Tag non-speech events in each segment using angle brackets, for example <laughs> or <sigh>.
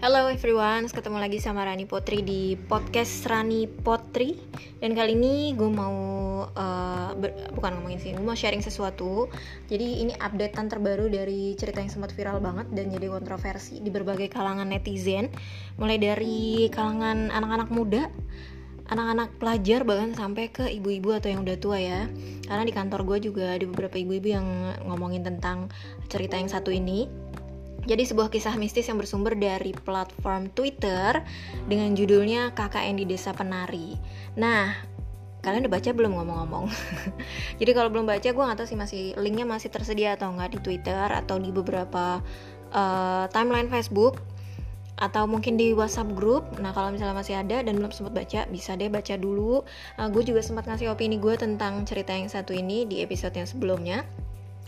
Hello everyone, ketemu lagi sama Rani Potri di podcast Rani Potri. Dan kali ini gue mau, uh, ber, bukan ngomongin sih, gue mau sharing sesuatu. Jadi ini updatean terbaru dari cerita yang sempat viral banget dan jadi kontroversi di berbagai kalangan netizen. Mulai dari kalangan anak-anak muda, anak-anak pelajar bahkan sampai ke ibu-ibu atau yang udah tua ya. Karena di kantor gue juga ada beberapa ibu-ibu yang ngomongin tentang cerita yang satu ini jadi sebuah kisah mistis yang bersumber dari platform Twitter dengan judulnya KKN di Desa Penari. Nah, kalian udah baca belum ngomong-ngomong? <laughs> Jadi kalau belum baca, gue nggak tahu sih masih linknya masih tersedia atau nggak di Twitter atau di beberapa uh, timeline Facebook atau mungkin di WhatsApp grup. Nah, kalau misalnya masih ada dan belum sempat baca, bisa deh baca dulu. Uh, gue juga sempat ngasih opini gue tentang cerita yang satu ini di episode yang sebelumnya.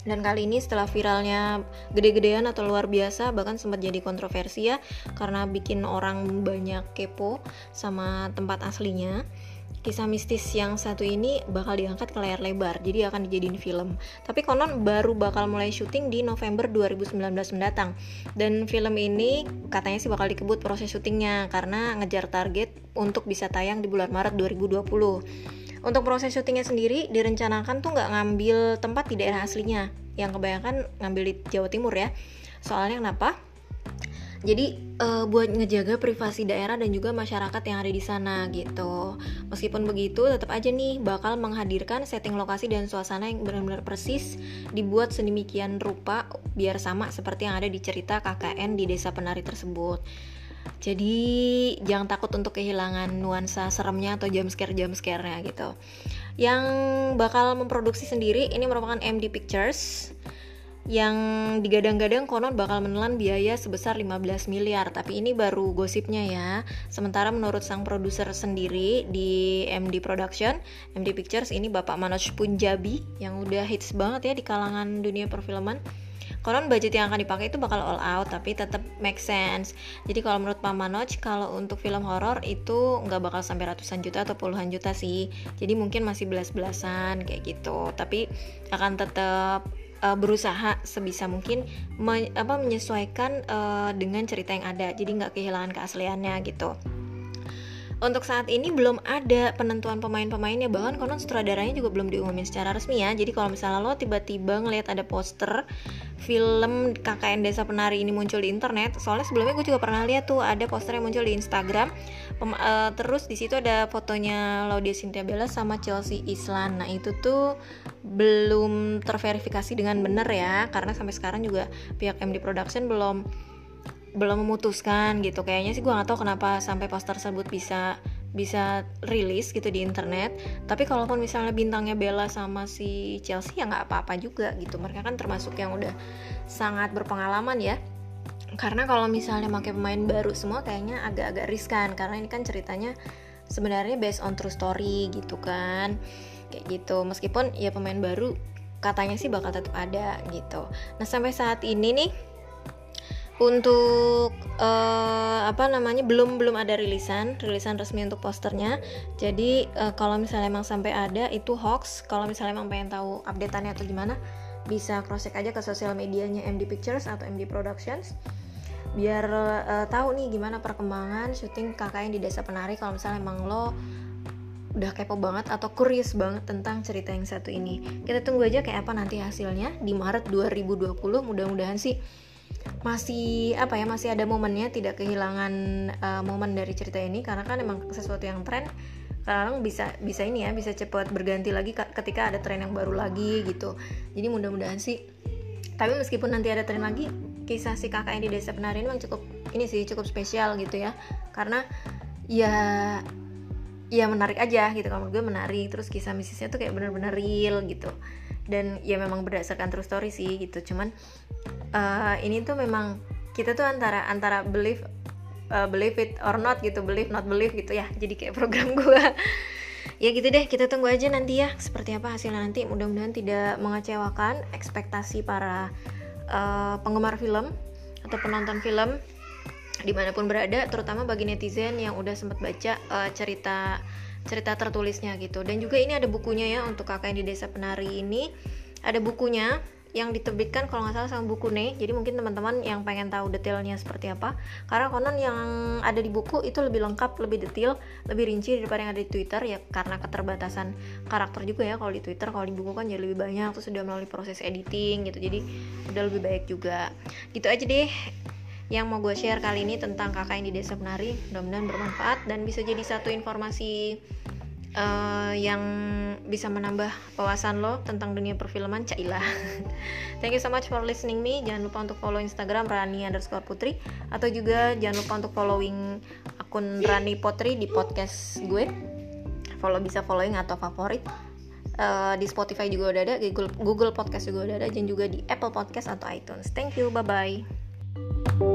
Dan kali ini setelah viralnya gede-gedean atau luar biasa bahkan sempat jadi kontroversi ya karena bikin orang banyak kepo sama tempat aslinya. Kisah mistis yang satu ini bakal diangkat ke layar lebar, jadi akan dijadiin film. Tapi konon baru bakal mulai syuting di November 2019 mendatang. Dan film ini katanya sih bakal dikebut proses syutingnya karena ngejar target untuk bisa tayang di bulan Maret 2020. Untuk proses syutingnya sendiri direncanakan tuh nggak ngambil tempat di daerah aslinya, yang kebanyakan ngambil di Jawa Timur ya. Soalnya kenapa? Jadi uh, buat ngejaga privasi daerah dan juga masyarakat yang ada di sana gitu. Meskipun begitu, tetap aja nih bakal menghadirkan setting lokasi dan suasana yang benar-benar persis dibuat sedemikian rupa biar sama seperti yang ada di cerita KKN di desa penari tersebut. Jadi jangan takut untuk kehilangan nuansa seremnya atau jam scare jam scare-nya gitu. Yang bakal memproduksi sendiri ini merupakan MD Pictures yang digadang-gadang konon bakal menelan biaya sebesar 15 miliar. Tapi ini baru gosipnya ya. Sementara menurut sang produser sendiri di MD Production MD Pictures ini Bapak Manoj Punjabi yang udah hits banget ya di kalangan dunia perfilman. Konon budget yang akan dipakai itu bakal all out tapi tetap make sense. Jadi kalau menurut Pak Manoj kalau untuk film horor itu nggak bakal sampai ratusan juta atau puluhan juta sih. Jadi mungkin masih belas-belasan kayak gitu. Tapi akan tetap uh, berusaha sebisa mungkin me, apa menyesuaikan uh, dengan cerita yang ada. Jadi nggak kehilangan keasliannya gitu untuk saat ini belum ada penentuan pemain-pemainnya. Bahkan konon sutradaranya juga belum diumumin secara resmi ya. Jadi kalau misalnya lo tiba-tiba ngelihat ada poster film KKN Desa Penari ini muncul di internet soalnya sebelumnya gue juga pernah lihat tuh ada poster yang muncul di Instagram. Pem uh, terus di situ ada fotonya Laudia Cynthia Bella sama Chelsea Islan. Nah itu tuh belum terverifikasi dengan benar ya karena sampai sekarang juga pihak MD Production belum belum memutuskan gitu. Kayaknya sih gue nggak tahu kenapa sampai poster tersebut bisa bisa rilis gitu di internet. Tapi kalaupun misalnya bintangnya Bella sama si Chelsea ya nggak apa-apa juga gitu. Mereka kan termasuk yang udah sangat berpengalaman ya. Karena kalau misalnya pakai pemain baru semua kayaknya agak-agak riskan. Karena ini kan ceritanya sebenarnya based on true story gitu kan. Kayak gitu. Meskipun ya pemain baru katanya sih bakal tetap ada gitu. Nah sampai saat ini nih untuk uh, apa namanya belum belum ada rilisan rilisan resmi untuk posternya. Jadi uh, kalau misalnya emang sampai ada itu hoax. Kalau misalnya emang pengen tahu updateannya atau gimana bisa cross check aja ke sosial medianya MD Pictures atau MD Productions. Biar uh, tahu nih gimana perkembangan syuting KKN di Desa Penari. Kalau misalnya emang lo udah kepo banget atau curious banget tentang cerita yang satu ini. Kita tunggu aja kayak apa nanti hasilnya di Maret 2020 mudah-mudahan sih masih apa ya masih ada momennya tidak kehilangan uh, momen dari cerita ini karena kan emang sesuatu yang tren kadang bisa bisa ini ya bisa cepat berganti lagi ketika ada tren yang baru lagi gitu. Jadi mudah-mudahan sih tapi meskipun nanti ada tren lagi kisah si kakak yang di desa penari ini memang cukup ini sih cukup spesial gitu ya. Karena ya ya menarik aja gitu kalau gue menarik terus kisah mistisnya tuh kayak bener-bener real gitu dan ya memang berdasarkan true story sih gitu. Cuman uh, ini tuh memang kita tuh antara antara believe uh, believe it or not gitu believe not believe gitu ya. Jadi kayak program <laughs> gue ya gitu deh kita tunggu aja nanti ya seperti apa hasilnya nanti. Mudah-mudahan tidak mengecewakan ekspektasi para uh, penggemar film atau penonton film di mana pun berada terutama bagi netizen yang udah sempat baca uh, cerita cerita tertulisnya gitu. Dan juga ini ada bukunya ya untuk kakak yang di desa penari ini. Ada bukunya yang diterbitkan kalau nggak salah sama buku nih jadi mungkin teman-teman yang pengen tahu detailnya seperti apa. Karena konon yang ada di buku itu lebih lengkap lebih detail lebih rinci daripada yang ada di Twitter. Ya karena keterbatasan karakter juga ya. Kalau di Twitter kalau di buku kan jadi lebih banyak. Terus sudah melalui proses editing gitu. Jadi udah lebih baik juga. Gitu aja deh yang mau gue share kali ini tentang kakak yang di desa penari. Mudah-mudahan bermanfaat dan bisa jadi satu informasi uh, yang bisa menambah wawasan lo tentang dunia perfilman Cailah. <laughs> Thank you so much for listening me. Jangan lupa untuk follow instagram Rani underscore putri. Atau juga jangan lupa untuk following akun Rani Potri di podcast gue. Follow bisa following atau favorit. Uh, di Spotify juga udah ada Google Google Podcast juga udah ada dan juga di Apple Podcast atau iTunes. Thank you bye bye